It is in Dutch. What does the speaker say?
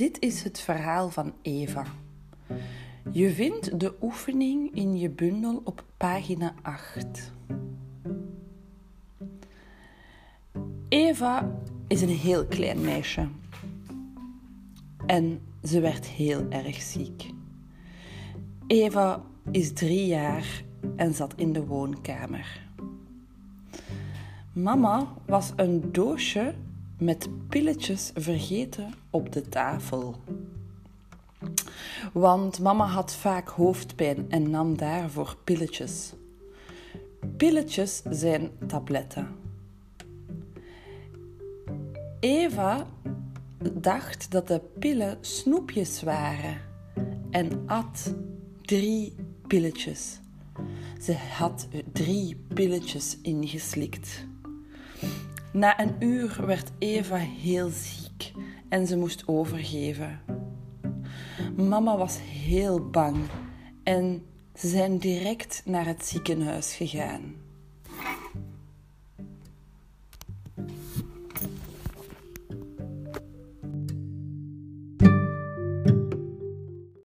Dit is het verhaal van Eva. Je vindt de oefening in je bundel op pagina 8. Eva is een heel klein meisje. En ze werd heel erg ziek. Eva is drie jaar en zat in de woonkamer. Mama was een doosje met pilletjes vergeten op de tafel. Want mama had vaak hoofdpijn en nam daarvoor pilletjes. Pilletjes zijn tabletten. Eva dacht dat de pillen snoepjes waren en at drie pilletjes. Ze had drie pilletjes ingeslikt. Na een uur werd Eva heel ziek en ze moest overgeven. Mama was heel bang en ze zijn direct naar het ziekenhuis gegaan.